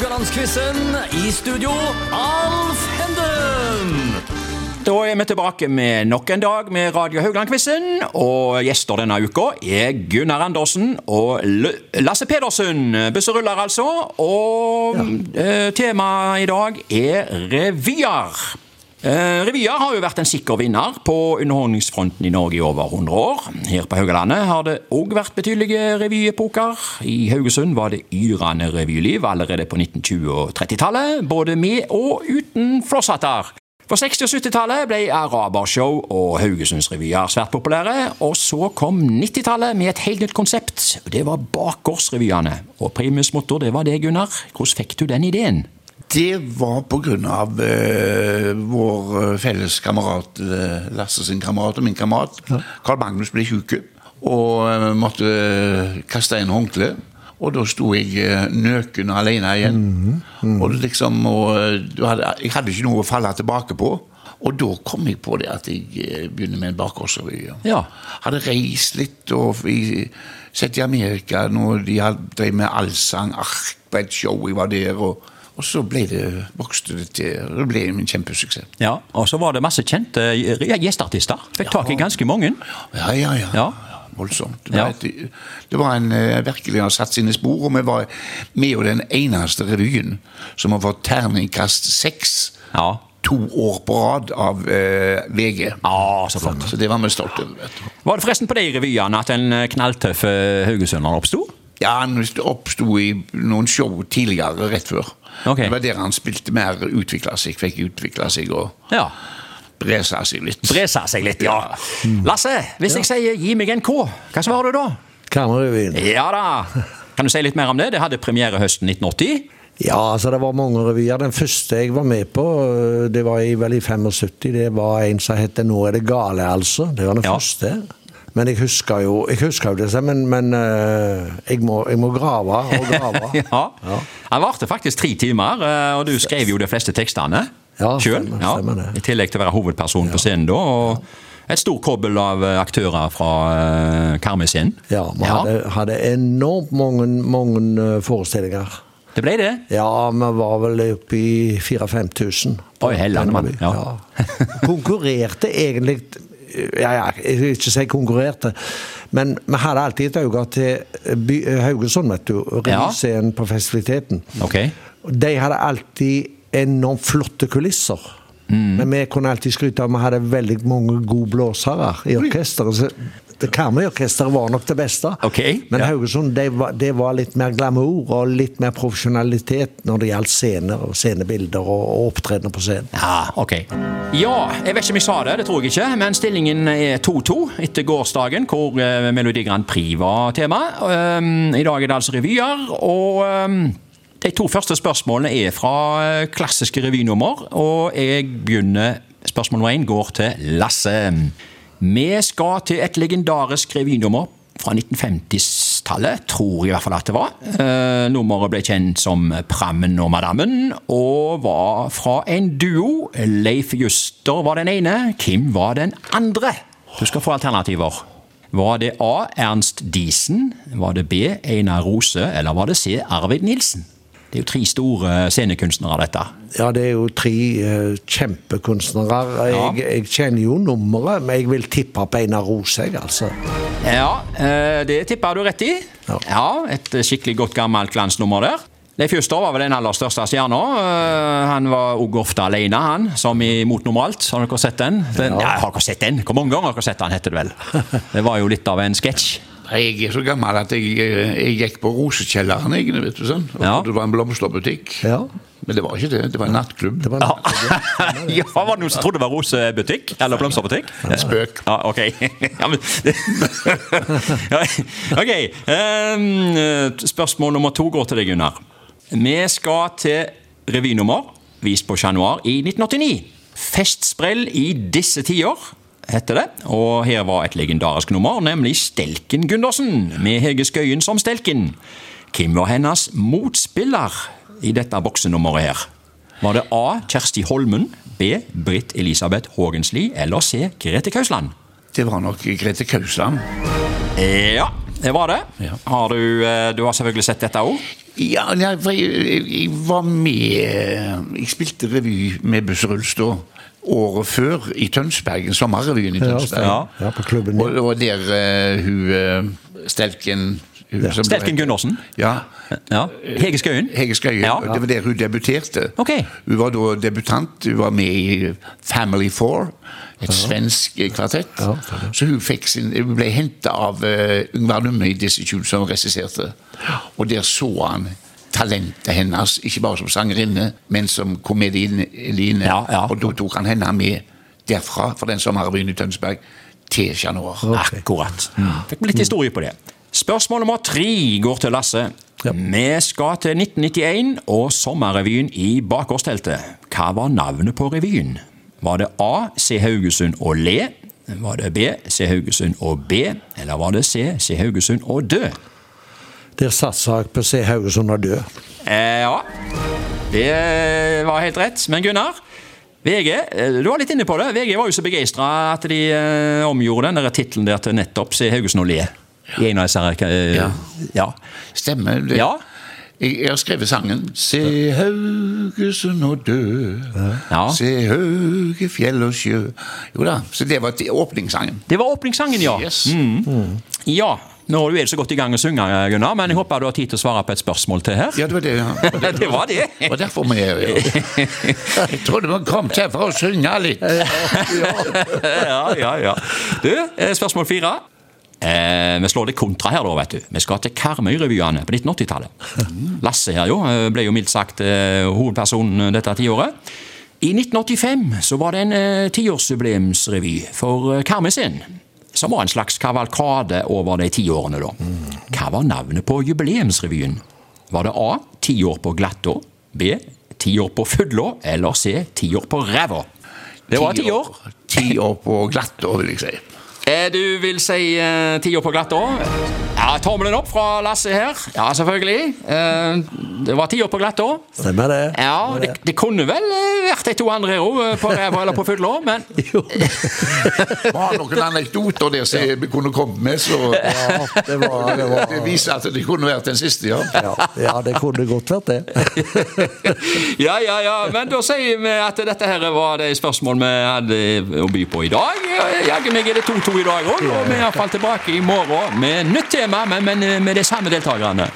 Haugalandsquizen. I studio, Alf Henden. Da er vi tilbake med nok en dag med Radio Haugland-quizen. Og gjester denne uka er Gunnar Andersen og L Lasse Pedersen. Busseruller, altså. Og ja. temaet i dag er revyer. Eh, revyer har jo vært en sikker vinner på underholdningsfronten i Norge i over 100 år. Her på Haugalandet har det òg vært betydelige revyepoker. I Haugesund var det yrende revyliv allerede på 1920- og 30-tallet, både med og uten flosshatter. På 60- og 70-tallet ble arabershow og Haugesundsrevyer svært populære, og så kom 90-tallet med et helt nytt konsept. og Det var bakgårdsrevyene. Og primus motor, det var det, Gunnar. Hvordan fikk du den ideen? Det var av eh, vår eh, felles kamerat, eh, Lasse sin kamerat og min kamerat. Carl Magnus ble syk og eh, måtte kaste inn håndkle. Og da sto jeg nøken alene igjen. Og liksom, og, eh, du hadde, jeg hadde ikke noe å falle tilbake på. Og da kom jeg på det at jeg begynner med en bakgårdsrevy. Ja. Hadde reist litt og i, sett i Amerika når de drev med allsang, ark på et show. Jeg var der. og og så ble det, vokste det til. Det ble en kjempesuksess. Ja, Og så var det masse kjente eh, gjesteartister. Fikk tak i ganske mange. Ja, ja, ja. Ja. Voldsomt. Det Ja. var, et, det var en eh, virkelig har satt sine spor, og vi var med jo den eneste revyen som har fått terningkast seks Ja. to år på rad av eh, VG. Ja, så flott. Så det var vi stolte over. vet du. Var det forresten på de revyene at den knalltøffe haugesunderen oppsto? Ja, Han oppsto i noen show tidligere, rett før. Ok. Det var der han spilte mer, utvikla seg, fikk utvikla seg og Ja. bresa seg litt. Bresa seg litt, ja. Lasse, hvis jeg sier 'gi meg en K', hva svarer du da? Kammerrevyen. Ja da. Kan du si litt mer om det? Det hadde premiere høsten 1980. Ja, altså det var mange revyer. Den første jeg var med på, øh, det var i, vel i 75. Det var en som het 'Nå er det gale', altså. Det var den Ja. første. Men jeg husker jo, jeg husker jo det, men, men øh, jeg, må, jeg må grave og grave. ja. Han varte faktisk tre timer, eh, og du skrev jo de fleste tekstene Ja, sjøl. det. I tillegg til å være hovedperson på scenen da. og et stort kobbel av eh, aktører fra Karmøy-scenen. Ja, vi hadde, hadde enormt mange, mange forestillinger. Det ble det. Ja, vi var vel oppe i 4000-5000. Oi, hellene, mann. Ja. Konkurrerte egentlig ja, ja, Jeg vil ikke si konkurrerte, men vi hadde alltid et øye til by, Haugesund, vet du. Revyscenen på festiviteten. Okay. De hadde alltid enormt flotte kulisser. Mm. Men vi kunne alltid skryte av at vi hadde veldig mange gode blåsere i orkesteret. Karmøy-orkesteret var nok det beste. okay, Men ja. Haugesund det var, det var litt mer glamour og litt mer profesjonalitet når det gjaldt scener og scenebilder og, og opptredener på scenen. Ja, ok. Ja, jeg vet ikke om jeg sa det, det tror jeg ikke, men stillingen er 2-2 etter gårsdagen, hvor eh, Melodi Grand Prix var tema. Um, I dag er det altså revyer, og um, to første spørsmålene er fra eh, klassiske revynummer, og jeg begynner Spørsmål nummer én går til Lasse. Vi skal til et legendarisk revynummer fra 1950-tallet, tror jeg i hvert fall at det var. Eh, nummeret ble kjent som Prammen og Madammen, og var fra en duo. Leif Juster var den ene, Kim var den andre. Du skal få alternativer. Var det A. Ernst Diesen, var det B. Einar Rose, eller var det C. Arvid Nilsen? Det er jo tre store scenekunstnere, dette. Ja, det er jo tre uh, kjempekunstnere. Jeg, jeg kjenner jo nummeret, men jeg vil tippe på Einar Rose, jeg, altså. Ja, uh, det tipper du rett i. Ja. Ja, Et skikkelig godt gammelt glansnummer der. Leif Juster var vel den aller største stjerna. Uh, Han var òg ofte alene, han, som i Mot normalt. Har dere sett den? den ja. Har dere sett den? Hvor mange ganger har dere sett den, heter det vel? Det var jo litt av en sketsj. Jeg er så gammel at jeg, eh, jeg gikk på Rosekjelleren, jeg. vet du sånn. Ja. det var en blomsterbutikk. Ja. Men det var ikke det, det var en nattklubb. Det var ja, Var det noen som trodde det var rosebutikk? Eller blomsterbutikk? Spøk. Ja, ok. ja, men, Ja, ok. ehm, spørsmål nummer to går til deg, Gunnar. Vi skal til revynummer vist på Chat Noir i 1989. Festsprell i disse tider heter det. Og her var et legendarisk nummer, nemlig Stelken Gundersen, med Hege Skøyen som Stelken. Hvem var hennes motspiller i dette boksenummeret her? Var det A. Kjersti Holmen, B. Britt Elisabeth Haagensli eller C. Grete Kausland? Det var nok Grete Kausland. Ja, det var det. Har du, eh, du har selvfølgelig sett dette òg? Ja, for jeg, jeg, jeg var med Jeg spilte revy med Buss Rulstad året før i Tønsberg. Sommerrevyen i Tønsberg. Ja. Ja, på klubben. Og og der uh, hun eh, Stelken ja. Stelken Gundersen? Ja. Ja. Hege Skøyen? Hege Skøyen. Ja. Det var der hun debuterte. Okay. Hun var da debutant. Hun var med i Family Four, et svensk kvartett. Så hun, fikk sin, hun ble henta av uh, Yngvar Numme i Dizzie Tune, som regisserte. Og der så han talentet hennes, ikke bare som sangerinne, men som komedieline. Ja, ja. Og da tok han henne med derfra, fra den sommerrevyen i Tønsberg, til januar. Okay. Akkurat. Fikk litt historie på det. Spørsmål nummer tre går til Lasse. Ja. Vi skal til 1991 og sommerrevyen i Bakgårdsteltet. Hva var navnet på revyen? Var det A. Se Haugesund og le? Var det B. Se Haugesund og B? Eller var det C. Se Haugesund og dø? Der satser jeg på se Haugesund og dø. Eh, ja, det var helt rett. Men Gunnar, VG, eh, du var litt inne på det. VG var jo så begeistra at de eh, omgjorde den tittelen der til nettopp Se Haugesund og le. I en av disse her, eh, Ja. ja. Stemmer. Det. Ja. Jeg, jeg har skrevet sangen. Se Haugesund og dø. Ja. Se høge fjell og sjø. Jo da, så det var åpningssangen. Det var åpningssangen, ja. Yes. Ja, Nå er du så godt i gang å synge, Gunnar, men jeg håper du har tid til å svare på et spørsmål til her. Ja, det var det. Ja. Det var det. Det derfor derfor vi er her. Jeg trodde vi kom til for å synge litt. ja, ja, ja. Du, eh, spørsmål fire. Eh, vi slår det kontra her, da, vet du. Vi skal til Karmøy-revyene på 1980-tallet. Lasse her jo, eh, ble jo mildt sagt eh, hovedpersonen dette tiåret. I 1985 så var det en tiårsjubileumsrevy for Karmøy sin. Som var en slags kavalkade over de ti årene, da. Hva var navnet på jubileumsrevyen? Var det A. Ti år på glattå? B. Ti år på fylla? Eller C. Ti år på ræva? Det var ti år. Ti år på glattå, vil jeg si. Eh, Du vil si eh, ti år på år? Ja, tommelen opp fra Lasse her. Ja, selvfølgelig. Uh, det var tida år på år. Stemmer det? Ja, det, det kunne vel eh, vært de to andre òg, på ræva eller på fylla, men Jo. var noen anekdoter der som vi kunne kommet med, så Ja, det var, det var det viser at det kunne vært den siste, ja. ja, ja, det kunne godt vært det. Ja, ja, ja. Men da sier vi at dette her var de spørsmål vi hadde å by på i dag. Jaggu meg er det 2-2 i dag òg, og vi er iallfall tilbake i morgen med nytt tema, men, men med de samme deltakerne.